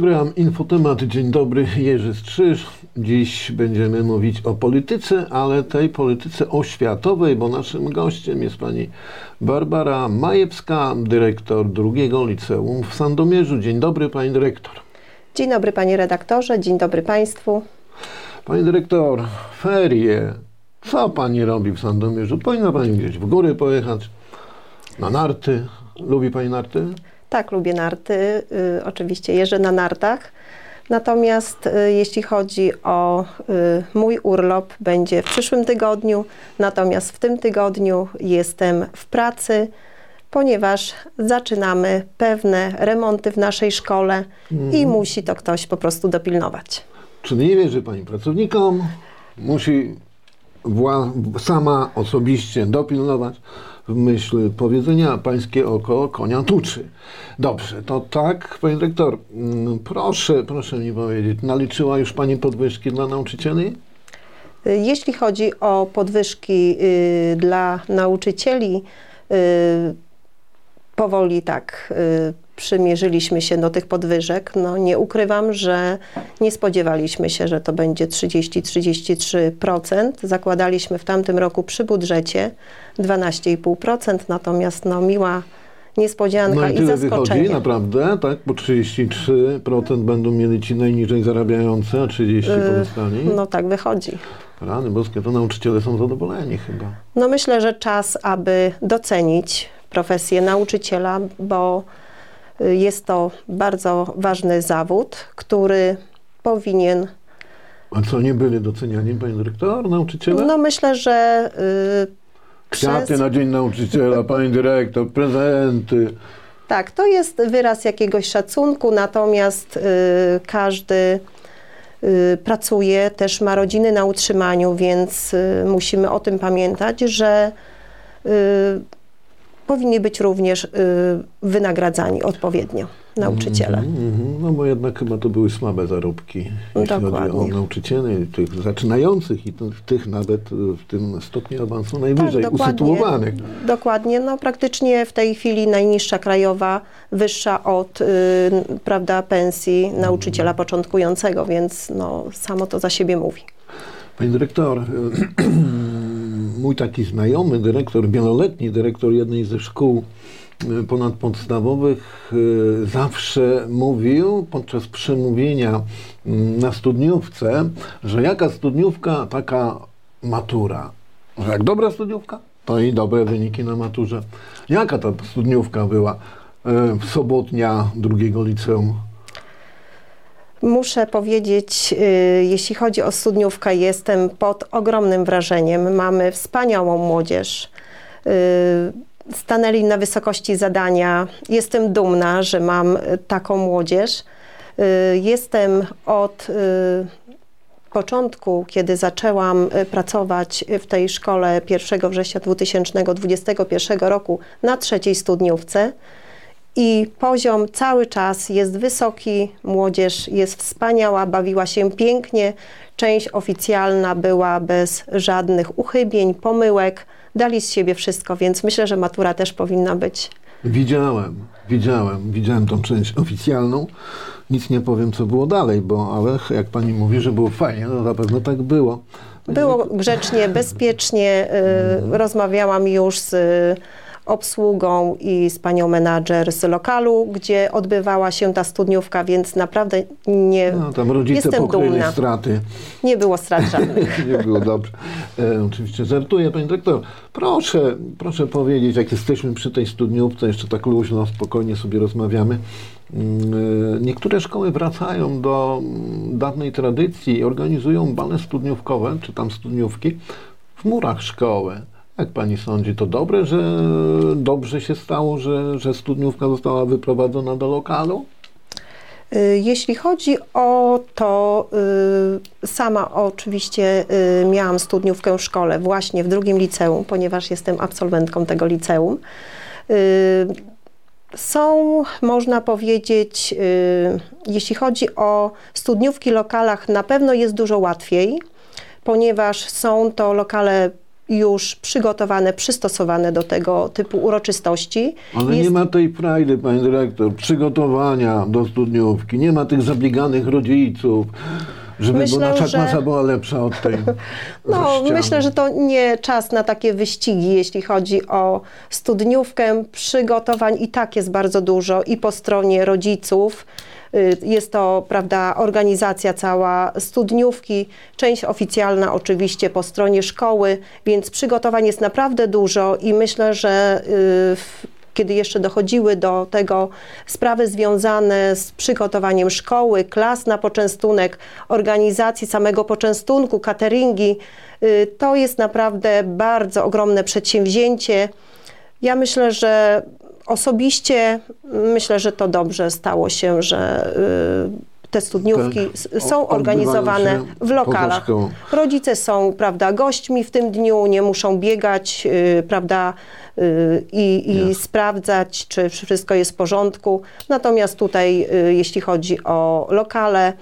Program Infotemat. Dzień dobry, Jerzy Strzyż. Dziś będziemy mówić o polityce, ale tej polityce oświatowej, bo naszym gościem jest pani Barbara Majewska, dyrektor drugiego liceum w Sandomierzu. Dzień dobry, pani dyrektor. Dzień dobry panie redaktorze, dzień dobry państwu. Pani dyrektor, ferie. Co pani robi w Sandomierzu? Powinna pani gdzieś w góry pojechać, na narty. Lubi pani narty? Tak, lubię narty. Y, oczywiście jeżdżę na nartach. Natomiast y, jeśli chodzi o y, mój urlop, będzie w przyszłym tygodniu. Natomiast w tym tygodniu jestem w pracy, ponieważ zaczynamy pewne remonty w naszej szkole i musi to ktoś po prostu dopilnować. Czyli nie wierzy pani pracownikom, musi wła- sama osobiście dopilnować w myśl powiedzenia pańskie oko konia tuczy. Dobrze, to tak, pani dyrektor, mm, proszę, proszę mi powiedzieć, naliczyła już pani podwyżki dla nauczycieli? Y, Jeśli chodzi o podwyżki y, dla nauczycieli, y, powoli tak y, przymierzyliśmy się do tych podwyżek. No, nie ukrywam, że nie spodziewaliśmy się, że to będzie 30-33%. Zakładaliśmy w tamtym roku przy budżecie 12,5%, natomiast no, miła niespodzianka No i i zaskoczenie. wychodzi, naprawdę, tak? Bo 33% będą mieli ci najniżej zarabiający, a 30% pozostali. No tak wychodzi. Rany boskie, to nauczyciele są zadowoleni chyba. No myślę, że czas, aby docenić profesję nauczyciela, bo jest to bardzo ważny zawód, który powinien, A co, nie byli doceniani, pani dyrektor, nauczyciele? no myślę, że y, Kwiaty przez, na dzień nauczyciela, pani dyrektor, prezenty. tak, to jest wyraz jakiegoś szacunku, natomiast y, każdy y, pracuje, też ma rodziny na utrzymaniu, więc y, musimy o tym pamiętać, że y, powinni być również y, wynagradzani odpowiednio nauczyciele. Mhm, mhm. No bo jednak chyba to były słabe zarobki, jeśli chodzi o Dokładnie. nauczycieli, tych zaczynających i tych, tych nawet y, w tym stopniu awansu najwyżej Tak, dokładnie. usytuowanych. Dokładnie, no praktycznie w tej chwili najniższa krajowa, wyższa od y, prawda, pensji nauczyciela początkującego, więc no, samo to za siebie mówi. Pani dyrektor, y, mój taki znajomy dyrektor, wieloletni dyrektor jednej ze szkół y, ponadpodstawowych y, zawsze mówił podczas przemówienia y, na studniówce, że jaka studniówka, taka matura. Że jak dobra studniówka, to i dobre wyniki na maturze. Jaka ta studniówka była y, sobotnia drugiego liceum? Muszę powiedzieć, y, jeśli chodzi o studniówkę, jestem pod ogromnym wrażeniem. Mamy wspaniałą młodzież. Y, stanęli na wysokości zadania. Jestem dumna, że mam taką młodzież. Y, jestem od początku, kiedy zaczęłam pracować w tej szkole 1 września 2021 roku na trzeciej studniówce. I poziom cały czas jest wysoki, młodzież jest wspaniała, bawiła się pięknie. Część oficjalna była bez żadnych uchybień, pomyłek. Dali z siebie wszystko, więc myślę, że matura też powinna być. Widziałem, widziałem, widziałem tą część oficjalną. Nic nie powiem, co było dalej, bo ale jak pani mówi, że było fajnie, no na pewno tak było. Było grzecznie, bezpiecznie. y, Rozmawiałam już z obsługą i z panią menadżer z lokalu, gdzie odbywała się ta studniówka, więc naprawdę nie, No, tam rodzice jestem dumna. straty. Nie było strat żadnych. nie było dobrze. E, oczywiście żartuję, pani dyrektor. Proszę, proszę powiedzieć, jak jesteśmy przy tej studniówce, jeszcze tak luźno, spokojnie sobie rozmawiamy. Mm, e, Niektóre szkoły wracają do mm, dawnej tradycji i organizują bale studniówkowe, czy tam studniówki w murach szkoły. Jak pani sądzi, to dobre, że dobrze się stało, że, że studniówka została wyprowadzona do lokalu? Y, Jeśli chodzi o to, y, sama oczywiście y, miałam studniówkę w szkole, właśnie w drugim liceum, ponieważ jestem absolwentką tego liceum. Są, można powiedzieć, jeśli chodzi o studniówki w lokalach, na pewno jest dużo łatwiej, ponieważ są to lokale już przygotowane, przystosowane do tego typu uroczystości. Ale Jest- nie ma tej frajdy, pani dyrektor, przygotowania do studniówki, nie ma tych zabieganych rodziców, żeby Myślę, bo nasza że- klasa była lepsza od tej No, ściany. myślę, że to nie czas na takie wyścigi, jeśli chodzi o studniówkę. Przygotowań i tak jest bardzo dużo i po stronie rodziców. Y, Jest to, prawda, organizacja cała studniówki, część oficjalna oczywiście po stronie szkoły, więc przygotowań jest naprawdę dużo i myślę, że y, kiedy jeszcze dochodziły do tego sprawy związane z przygotowaniem szkoły, klas na poczęstunek, organizacji samego poczęstunku, cateringi, y, to jest naprawdę bardzo ogromne przedsięwzięcie. Ja myślę, że osobiście myślę, że to dobrze stało się, że y, te studniówki Tak. są organizowane w lokalach. Rodzice są, prawda, gośćmi w tym dniu, nie muszą biegać, y, prawda, y, i, sprawdzać, czy wszystko jest w porządku. Natomiast tutaj, jeśli chodzi o lokale,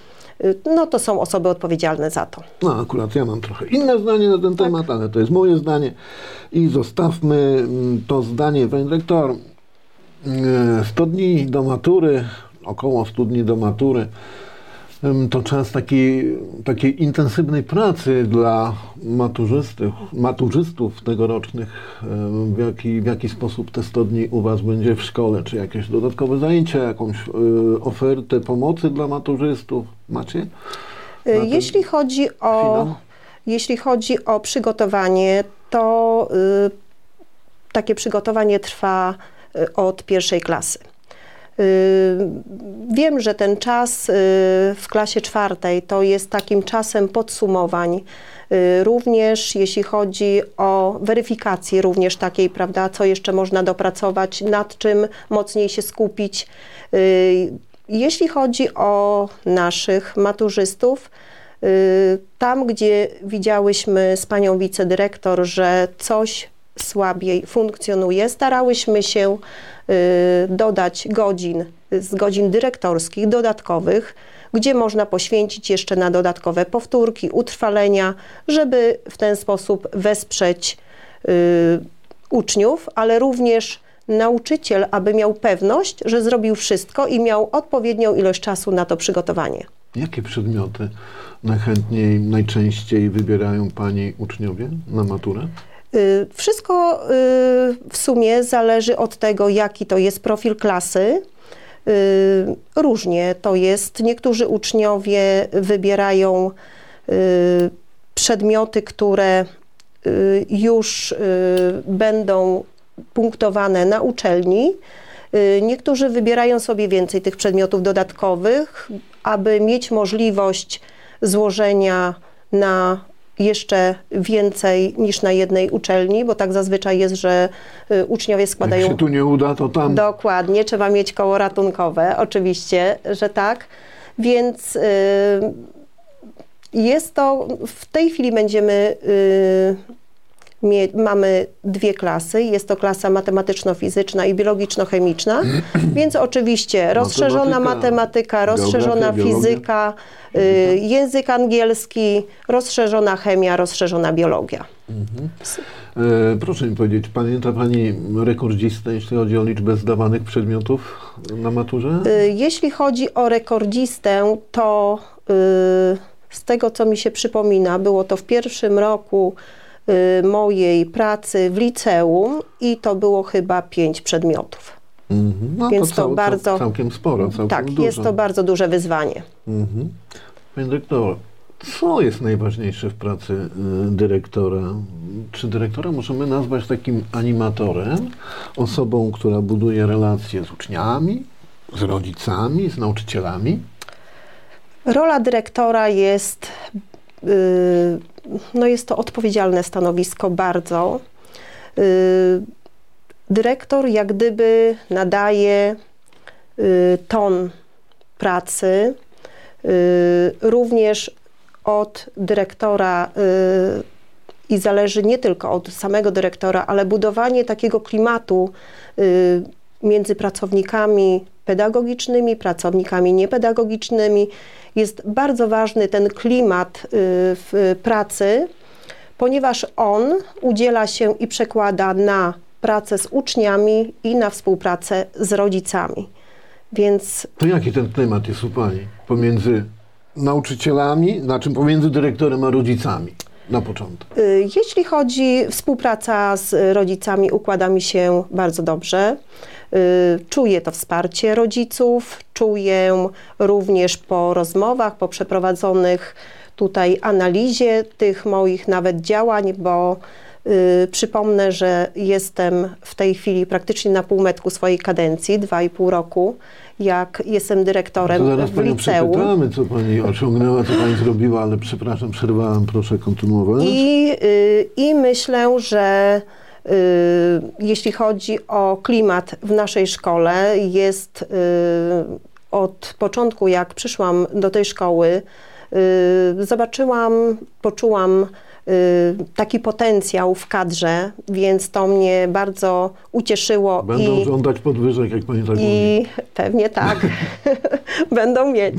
no to są osoby odpowiedzialne za to. No akurat ja mam trochę inne zdanie na ten Tak. temat, ale to jest moje zdanie i zostawmy mm, to zdanie, pani. Mm, 100 dni do matury, około 100 dni do matury, to czas takiej, takiej intensywnej pracy dla maturzystów, maturzystów tegorocznych. W jaki, w jaki sposób te 100 dni u Was będzie w szkole? Czy jakieś dodatkowe zajęcia, jakąś y, ofertę pomocy dla maturzystów macie? Ten Jeśli chodzi o, finał? jeśli chodzi o przygotowanie, to y, takie przygotowanie trwa od pierwszej klasy. Y, Wiem, że ten czas y, w klasie czwartej to jest takim czasem podsumowań. Y, Również jeśli chodzi o weryfikację, również takiej, prawda, co jeszcze można dopracować, nad czym mocniej się skupić. Y, Jeśli chodzi o naszych maturzystów, y, tam gdzie widziałyśmy z panią wicedyrektor, że coś słabiej funkcjonuje, starałyśmy się y, dodać godzin z godzin dyrektorskich dodatkowych, gdzie można poświęcić jeszcze na dodatkowe powtórki, utrwalenia, żeby w ten sposób wesprzeć y, uczniów, ale również nauczyciel, aby miał pewność, że zrobił wszystko i miał odpowiednią ilość czasu na to przygotowanie. Jakie przedmioty najchętniej, najczęściej wybierają Pani uczniowie na maturę? Y, Wszystko y, w sumie zależy od tego, jaki to jest profil klasy. Y, Różnie to jest. Niektórzy uczniowie wybierają przedmioty, które już będą punktowane na uczelni. Niektórzy wybierają sobie więcej tych przedmiotów dodatkowych, aby mieć możliwość złożenia na jeszcze więcej niż na jednej uczelni, bo tak zazwyczaj jest, że y, uczniowie Jak składają się tu nie uda, to tam. Dokładnie, trzeba mieć koło ratunkowe, oczywiście, że tak. Więc y, jest to, w tej chwili będziemy, y, mie, mamy dwie klasy, jest to klasa matematyczno-fizyczna i biologiczno-chemiczna, więc oczywiście rozszerzona Matematyka, matematyka, rozszerzona biologia. fizyka, y, język angielski, rozszerzona chemia, rozszerzona biologia. E, proszę mi powiedzieć, pamięta Pani rekordzistę, jeśli chodzi o liczbę zdawanych przedmiotów na maturze? Y, Jeśli chodzi o rekordzistę, to y, z tego, co mi się przypomina, było to w pierwszym roku mojej pracy w liceum i to było chyba pięć przedmiotów. Mhm. No więc to, to cał, bardzo- cał, całkiem sporo, całkiem tak, dużo. jest to bardzo duże wyzwanie. Mhm. Panie dyrektor, co jest najważniejsze w pracy y, dyrektora? Czy dyrektora możemy nazwać takim animatorem, osobą, która buduje relacje z uczniami, z rodzicami, z nauczycielami? Rola dyrektora jest, y, no jest to odpowiedzialne stanowisko bardzo. Y, Dyrektor jak gdyby nadaje y, ton pracy. Y, Również od dyrektora y, i zależy nie tylko od samego dyrektora, ale budowanie takiego klimatu y, między pracownikami pedagogicznymi, pracownikami niepedagogicznymi. Jest bardzo ważny ten klimat y, w pracy, ponieważ on udziela się i przekłada na pracę z uczniami i na współpracę z rodzicami. Więc To jaki ten klimat jest u Pani pomiędzy nauczycielami, znaczy pomiędzy dyrektorem a rodzicami na początek? y, jeśli chodzi współpraca z rodzicami układa mi się bardzo dobrze. Y, Czuję to wsparcie rodziców, czuję również po rozmowach, po przeprowadzonych tutaj analizie tych moich nawet działań, bo przypomnę, że jestem w tej chwili praktycznie na półmetku swojej kadencji, dwa i pół roku, jak jestem dyrektorem To zaraz w liceum. co Pani osiągnęła, co Pani zrobiła, ale przepraszam, przerwałem, proszę kontynuować. I, y, I myślę, że y, jeśli chodzi o klimat w naszej szkole, jest y, od początku, jak przyszłam do tej szkoły, y, zobaczyłam, poczułam y, taki potencjał w kadrze, więc to mnie bardzo ucieszyło Będą i, żądać podwyżek, jak Pani tak mówi. i pewnie tak, będą mieć.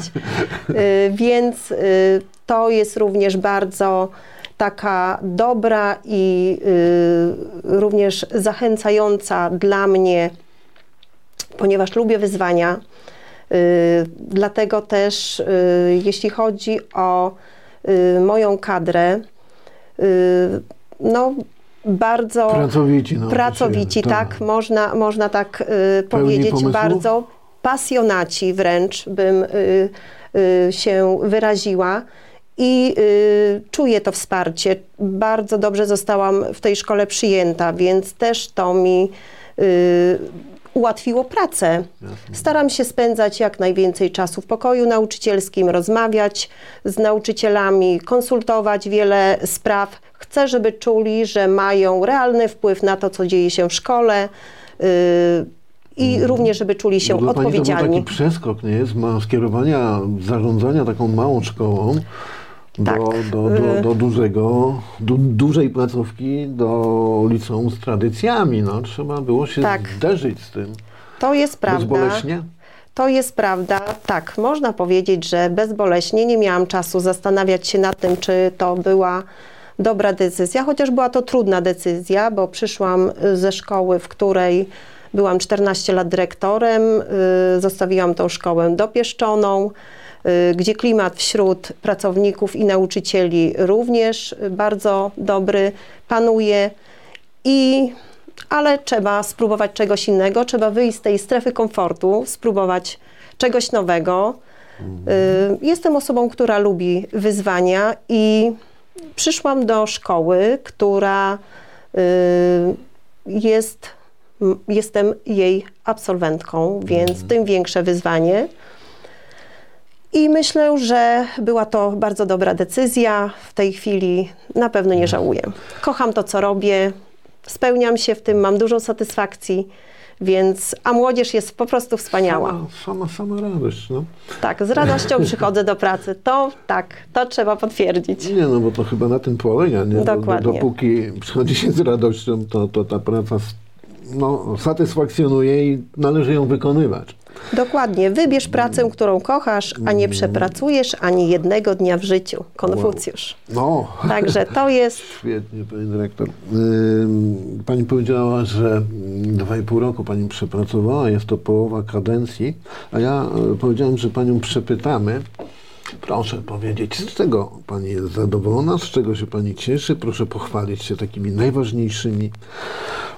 Y, Więc y, to jest również bardzo taka dobra i y, również zachęcająca dla mnie, ponieważ lubię wyzwania. Y, Dlatego też, y, jeśli chodzi o y, moją kadrę, y, no bardzo Pracowici. No, pracowici, tak, można, można tak y, powiedzieć, bardzo pasjonaci wręcz bym y, y, się wyraziła. I y, czuję to wsparcie. Bardzo dobrze zostałam w tej szkole przyjęta, więc też to mi y, ułatwiło pracę. Staram się spędzać jak najwięcej czasu w pokoju nauczycielskim, rozmawiać z nauczycielami, konsultować wiele spraw. Chcę, żeby czuli, że mają realny wpływ na to, co dzieje się w szkole. y, I również, żeby czuli się dla Pani to był odpowiedzialni. taki przeskok, nie jest? Ma skierowania, zarządzania taką małą szkołą Tak. do, do, do, do dużego, du, dużej placówki, do liceum z tradycjami. No, trzeba było się Tak. zderzyć z tym. To jest prawda. Bezboleśnie? To jest prawda. Tak, można powiedzieć, że bezboleśnie nie miałam czasu zastanawiać się nad tym, czy to była dobra decyzja, chociaż była to trudna decyzja, bo przyszłam ze szkoły, w której byłam 14 lat dyrektorem, y, zostawiłam tą szkołę dopieszczoną, gdzie klimat wśród pracowników i nauczycieli również y, bardzo dobry panuje i ale trzeba spróbować czegoś innego, trzeba wyjść z tej strefy komfortu, spróbować czegoś nowego. Y, Jestem osobą, która lubi wyzwania i przyszłam do szkoły, która y, jest, jestem jej absolwentką, więc tym większe wyzwanie. I myślę, że była to bardzo dobra decyzja. W tej chwili na pewno nie żałuję. Kocham to, co robię, spełniam się w tym, mam dużo satysfakcji, więc a młodzież jest po prostu wspaniała. Sama, sama, sama radość. No. Tak, z radością przychodzę do pracy. To tak, to trzeba potwierdzić. Nie, no bo to chyba na tym polega. Nie? Do- Do, Dokładnie. dopóki przychodzi się z radością, to, to ta praca no, satysfakcjonuje i należy ją wykonywać. Dokładnie. Wybierz pracę, którą kochasz, a nie przepracujesz ani jednego dnia w życiu. Konfucjusz. No, Także to jest Świetnie, pani dyrektor. Pani powiedziała, że dwa i pół roku pani przepracowała, jest to połowa kadencji, a ja e, powiedziałem, że panią przepytamy. Proszę powiedzieć, z czego pani jest zadowolona, z czego się pani cieszy? Proszę pochwalić się takimi najważniejszymi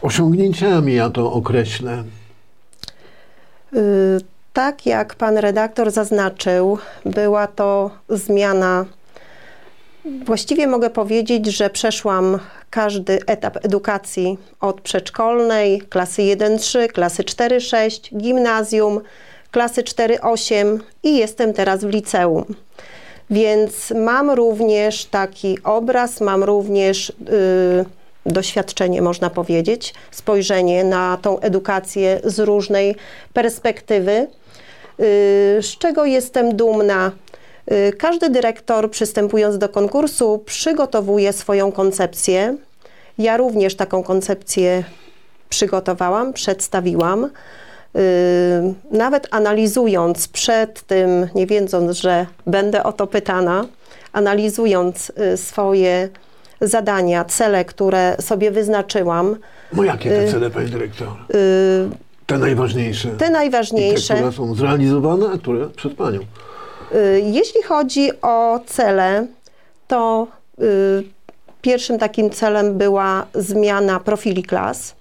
osiągnięciami, ja to określę. Y, Tak jak pan redaktor zaznaczył, była to zmiana. Właściwie mogę powiedzieć, że przeszłam każdy etap edukacji od przedszkolnej, klasy 1-3, klasy 4-6, gimnazjum, klasy 4-8 i jestem teraz w liceum. Więc mam również taki obraz, mam również y, doświadczenie, można powiedzieć, spojrzenie na tą edukację z różnej perspektywy, y, z czego jestem dumna. Y, Każdy dyrektor, przystępując do konkursu, przygotowuje swoją koncepcję. Ja również taką koncepcję przygotowałam, przedstawiłam. Yy, nawet analizując przed tym, nie wiedząc, że będę o to pytana, analizując y, swoje zadania, cele, które sobie wyznaczyłam. No jakie te cele, Pani Dyrektor? Te najważniejsze. Te najważniejsze. I te, które są zrealizowane, a które przed Panią. Jeśli chodzi o cele, to pierwszym takim celem była zmiana profili klas.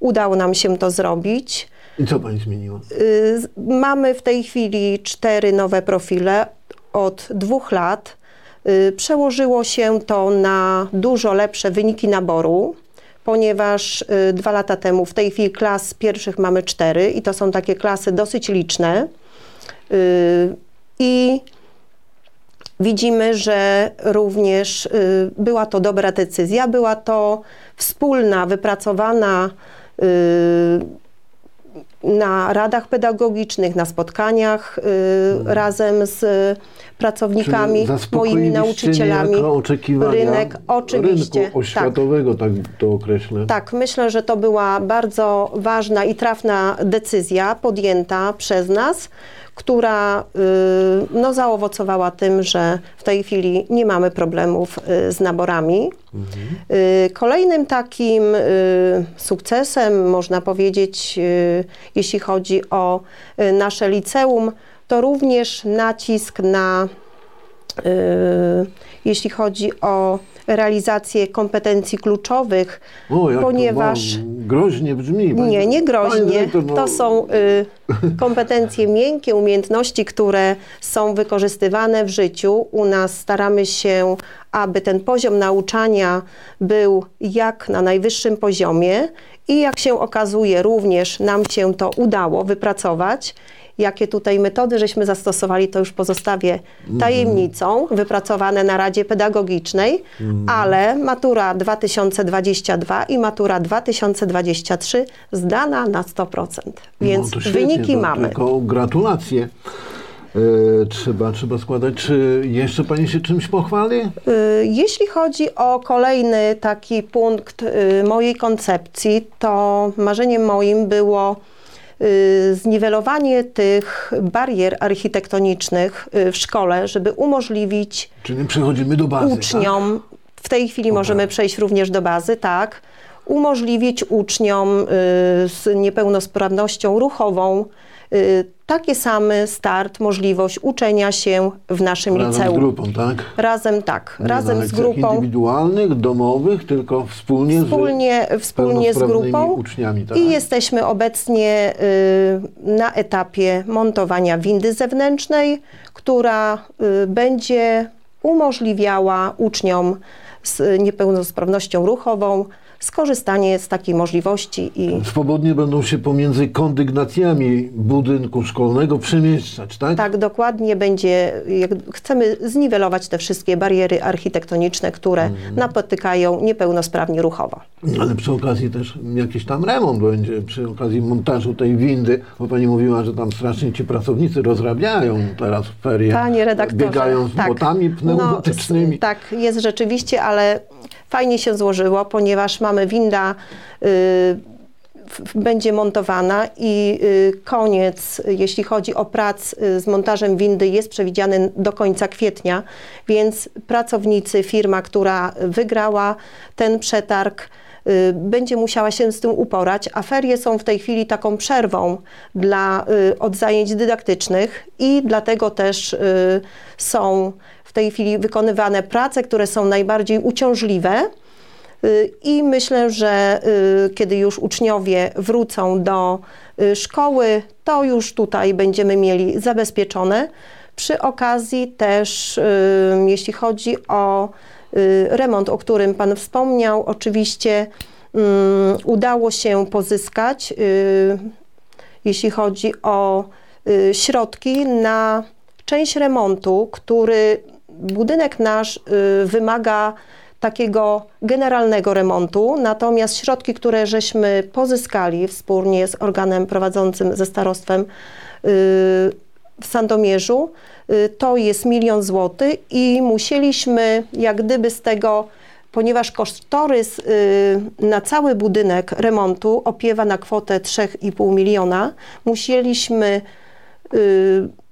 Udało nam się to zrobić. I co Pani zmieniła? Mamy w tej chwili cztery nowe profile od dwóch lat. Przełożyło się to na dużo lepsze wyniki naboru, ponieważ dwa lata temu w tej chwili klas pierwszych mamy cztery i to są takie klasy dosyć liczne. I widzimy, że również była to dobra decyzja, była to wspólna, wypracowana na radach pedagogicznych, na spotkaniach y, razem z pracownikami, moimi nauczycielami. Rynek, oczywiście. Rynku oświatowego, tak. tak to określę. Tak, myślę, że to była bardzo ważna i trafna decyzja podjęta przez nas która y, no, zaowocowała tym, że w tej chwili nie mamy problemów y, z naborami. Mhm. Y, kolejnym takim sukcesem, można powiedzieć, jeśli chodzi o nasze liceum, to również nacisk na, jeśli chodzi o realizację kompetencji kluczowych, o, ponieważ... To groźnie brzmi. Nie, nie groźnie. To są y, kompetencje miękkie, umiejętności, które są wykorzystywane w życiu. U nas staramy się, aby ten poziom nauczania był jak na najwyższym poziomie i jak się okazuje, również nam się to udało wypracować. Jakie tutaj metody żeśmy zastosowali, to już pozostawię tajemnicą, wypracowane na Radzie Pedagogicznej, ale matura 2022 i matura 2023 zdana na 100%. Więc no wyniki mamy. Tylko gratulacje. E, trzeba, trzeba składać. Czy jeszcze Pani się czymś pochwali? E, jeśli chodzi o kolejny taki punkt e, mojej koncepcji, to marzeniem moim było zniwelowanie tych barier architektonicznych y, w szkole, żeby umożliwić Czyli przechodzimy do bazy, uczniom, tak? w tej chwili możemy przejść również do bazy, tak, umożliwić uczniom y, z niepełnosprawnością ruchową Y, taki samy start, możliwość uczenia się w naszym razem liceum. Razem z grupą, tak? Razem, tak. Nie razem z grupą. indywidualnych, domowych, tylko wspólnie, wspólnie z Wspólnie z grupą. uczniami, tak? I jesteśmy obecnie y, na etapie montowania windy zewnętrznej, która y, będzie umożliwiała uczniom z niepełnosprawnością ruchową skorzystanie z takiej możliwości. I... Swobodnie będą się pomiędzy kondygnacjami budynku szkolnego przemieszczać, tak? Tak, dokładnie będzie, chcemy zniwelować te wszystkie bariery architektoniczne, które mhm. napotykają niepełnosprawni ruchowo. Ale przy okazji też jakiś tam remont będzie, przy okazji montażu tej windy, bo Pani mówiła, że tam strasznie ci pracownicy rozrabiają teraz w ferie. Panie redaktorze. Biegają z tak. błotami pneumatycznymi. No, tak, jest rzeczywiście, ale Fajnie się złożyło, ponieważ mamy winda y, będzie montowana i y, koniec, jeśli chodzi o prac y, z montażem windy, jest przewidziany do końca kwietnia, więc pracownicy, firma, która wygrała ten przetarg, będzie musiała się z tym uporać, a ferie są w tej chwili taką przerwą dla, od zajęć dydaktycznych i dlatego też są w tej chwili wykonywane prace, które są najbardziej uciążliwe. Y, I myślę, że y, kiedy już uczniowie wrócą do y, szkoły, to już tutaj będziemy mieli zabezpieczone. Przy okazji też, jeśli chodzi o remont, o którym Pan wspomniał, oczywiście mm, udało się pozyskać, jeśli chodzi o środki na część remontu, który budynek nasz y, wymaga takiego generalnego remontu, natomiast środki, które żeśmy pozyskali wspólnie z organem prowadzącym ze starostwem y, w Sandomierzu, y, to jest milion złotych i musieliśmy jak gdyby z tego, ponieważ kosztorys na cały budynek remontu opiewa na kwotę 3,5 miliona, musieliśmy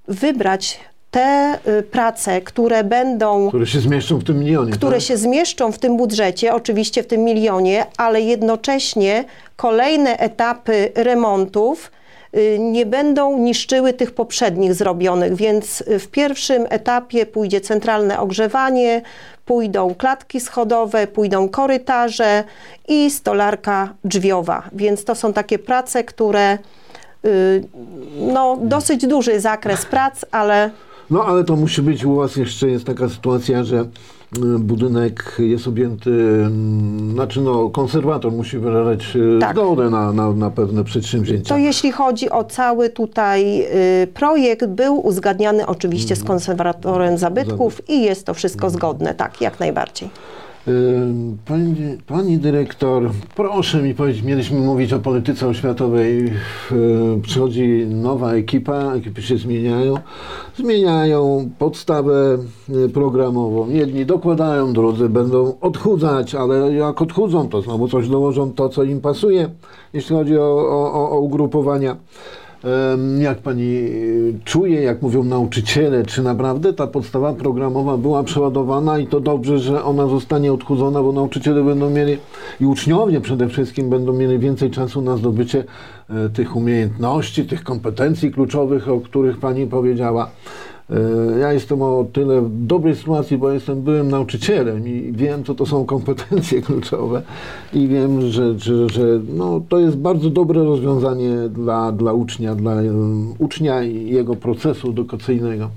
wybrać te y, prace, które będą Które się zmieszczą w tym milionie. które tak? się zmieszczą w tym budżecie, oczywiście w tym milionie, ale jednocześnie kolejne etapy remontów y, nie będą niszczyły tych poprzednich zrobionych, więc y, w pierwszym etapie pójdzie centralne ogrzewanie, pójdą klatki schodowe, pójdą korytarze i stolarka drzwiowa. Więc to są takie prace, które y, no, dosyć duży zakres prac, ale No ale to musi być u Was jeszcze jest taka sytuacja, że y, budynek jest objęty, mm, znaczy no konserwator musi wyrażać y, Tak. zgodę na, na, na pewne przedsięwzięcia. To jeśli chodzi o cały tutaj y, projekt, był uzgadniany oczywiście z konserwatorem zabytków i jest to wszystko zgodne, tak, jak najbardziej. Ym, Pani, pani dyrektor, proszę mi powiedzieć, mieliśmy mówić o polityce oświatowej. Yy, Przychodzi nowa ekipa, ekipy się zmieniają. Zmieniają podstawę yy, programową. Jedni dokładają, drudzy będą odchudzać, ale jak odchudzą, to znowu coś dołożą to, co im pasuje, jeśli chodzi o, o- o ugrupowania. Jak pani y, czuje, jak mówią nauczyciele, czy naprawdę ta podstawa programowa była przeładowana i to dobrze, że ona zostanie odchudzona, bo nauczyciele będą mieli i uczniowie przede wszystkim będą mieli więcej czasu na zdobycie e, tych umiejętności, tych kompetencji kluczowych, o których pani powiedziała. E, Ja jestem o tyle w dobrej sytuacji, bo jestem byłym nauczycielem i wiem, co to są kompetencje kluczowe i wiem, że, że, że no, to jest bardzo dobre rozwiązanie dla, dla ucznia, dla um, ucznia i jego procesu edukacyjnego.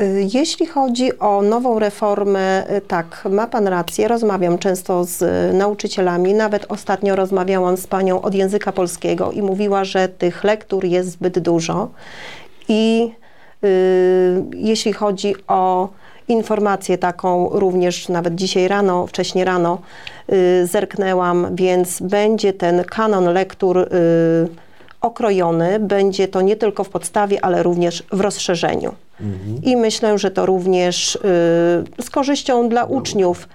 Y, Jeśli chodzi o nową reformę, y, tak, ma Pan rację, rozmawiam często z nauczycielami, nawet ostatnio rozmawiałam z Panią od języka polskiego i mówiła, że tych lektur jest zbyt dużo i jeśli chodzi o informację taką, również nawet dzisiaj rano, wcześniej rano y, zerknęłam, więc będzie ten kanon lektur y, okrojony, będzie to nie tylko w podstawie, ale również w rozszerzeniu. I myślę, że to również y, z korzyścią dla uczniów.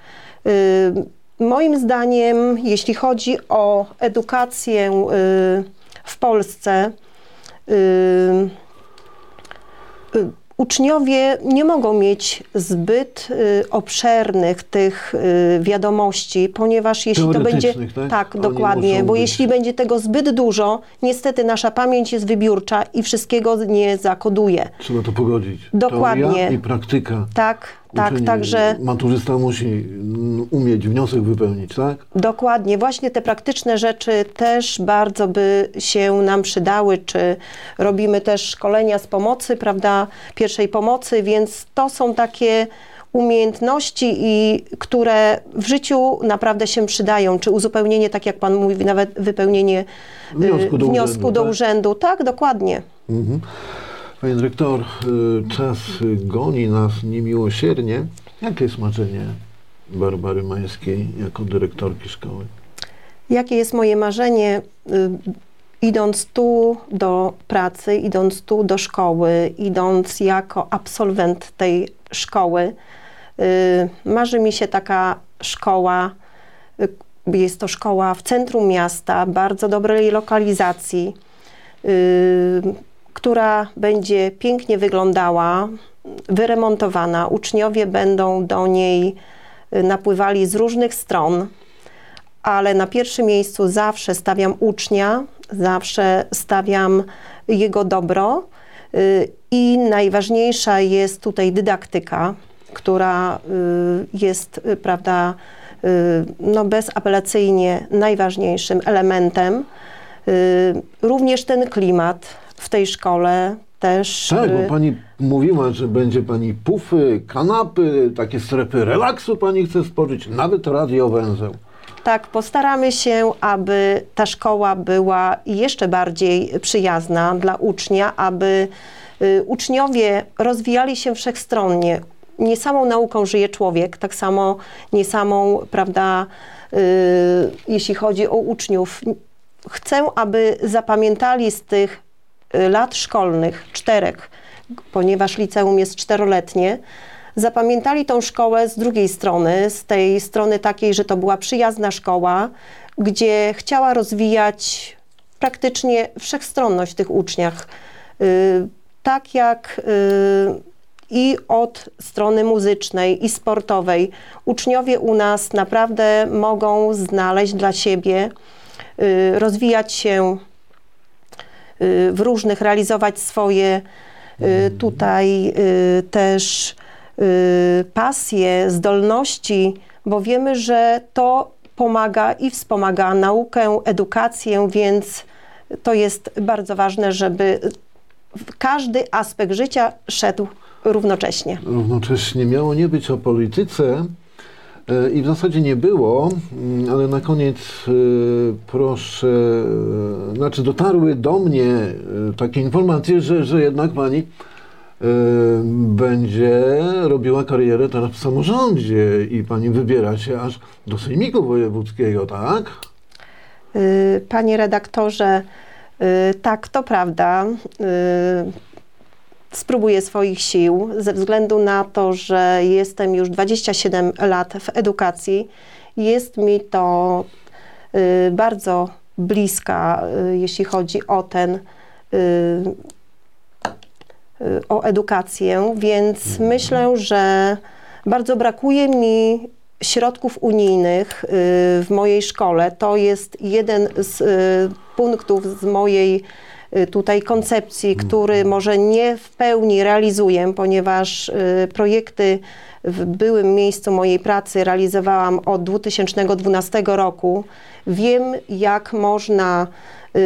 Y, moim zdaniem, jeśli chodzi o edukację y, w Polsce, y, y, uczniowie nie mogą mieć zbyt y, obszernych tych y, wiadomości, ponieważ jeśli to będzie tak? Oni dokładnie, bo być- jeśli będzie tego zbyt dużo, niestety nasza pamięć jest wybiórcza i wszystkiego nie zakoduje. Trzeba to pogodzić. Dokładnie. Teoria i praktyka. Tak, tak, także Maturzysta musi mm, umieć wniosek wypełnić, tak? Dokładnie, właśnie te praktyczne rzeczy też bardzo by się nam przydały, czy robimy też szkolenia z pomocy, prawda, pierwszej pomocy, więc to są takie umiejętności, i, które w życiu naprawdę się przydają, czy uzupełnienie, tak jak Pan mówi, nawet wypełnienie y, Wniosku do wniosku urzędu, do tak? urzędu. Tak, dokładnie. Mhm. Panie dyrektor, y, czas goni nas niemiłosiernie. Jakie jest marzenie Barbary Majewskiej jako dyrektorki szkoły? Jakie jest moje marzenie, y, idąc tu do pracy, idąc tu do szkoły, idąc jako absolwent tej szkoły, y, marzy mi się taka szkoła, jest to szkoła w centrum miasta, bardzo dobrej lokalizacji, która będzie pięknie wyglądała, wyremontowana. Uczniowie będą do niej y, napływali z różnych stron ale na pierwszym miejscu zawsze stawiam ucznia, zawsze stawiam jego dobro y, i najważniejsza jest tutaj dydaktyka, która y, jest, prawda, no bezapelacyjnie najważniejszym elementem. Również ten klimat w tej szkole też. Tak, y, bo pani mówiła, że będzie pani pufy, kanapy, takie strefy relaksu pani chce stworzyć, nawet radiowęzeł. Tak, postaramy się, aby ta szkoła była jeszcze bardziej przyjazna dla ucznia, aby y, uczniowie rozwijali się wszechstronnie. Nie samą nauką żyje człowiek, tak samo nie samą, prawda, y, jeśli chodzi o uczniów. Chcę, aby zapamiętali z tych y, lat szkolnych, czterech, ponieważ liceum jest czteroletnie, zapamiętali tą szkołę z drugiej strony, z tej strony takiej, że to była przyjazna szkoła, gdzie chciała rozwijać praktycznie wszechstronność w tych uczniach. Y, tak jak y, i od strony muzycznej i sportowej uczniowie u nas naprawdę mogą znaleźć dla siebie, y, rozwijać się y, w różnych, realizować swoje y, tutaj y, też y, pasje, zdolności, bo wiemy, że to pomaga i wspomaga naukę, edukację, więc to jest bardzo ważne, żeby każdy aspekt życia szedł równocześnie. Równocześnie miało nie być o polityce i w zasadzie nie było, mm, ale na koniec e, proszę, e, znaczy dotarły do mnie e, takie informacje, że, że jednak pani będzie robiła karierę teraz w samorządzie i pani wybiera się aż do Sejmiku Wojewódzkiego, tak? Y, Panie redaktorze, y, tak, to prawda. Spróbuję swoich sił ze względu na to, że jestem już 27 lat w edukacji. Jest mi to y, bardzo bliska, y, jeśli chodzi o ten y, o edukację, więc myślę, że bardzo brakuje mi środków unijnych w mojej szkole. To jest jeden z punktów z mojej tutaj koncepcji, który może nie w pełni realizuję, ponieważ y, projekty w byłym miejscu mojej pracy realizowałam od 2012 roku. Wiem, jak można y,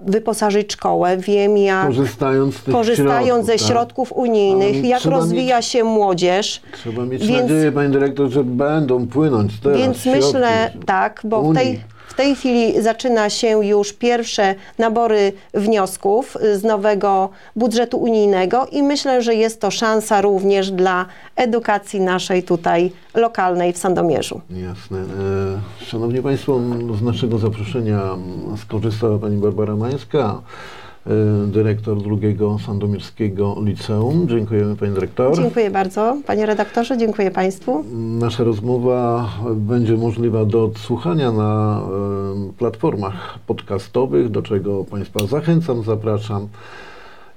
wyposażyć szkołę, wiem, jak Korzystając korzystając środków, ze tak? środków unijnych, Ale jak rozwija się młodzież. Trzeba mieć Więc- nadzieję, pani dyrektor, że będą płynąć teraz Więc myślę tak, bo w tej, w tej chwili zaczyna się już pierwsze nabory wniosków z nowego budżetu unijnego i myślę, że jest to szansa również dla edukacji naszej tutaj lokalnej w Sandomierzu. Jasne. E, Szanowni Państwo, z naszego zaproszenia skorzystała Pani Barbara Mańska, dyrektor drugiego Sandomierskiego Liceum. Dziękujemy Pani Dyrektor. Dziękuję bardzo, panie redaktorze, dziękuję państwu. Nasza rozmowa będzie możliwa do odsłuchania na e, platformach podcastowych, do czego Państwa zachęcam, zapraszam.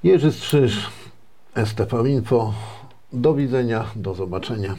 Jerzy Strzyż, STV Info. Do widzenia, do zobaczenia.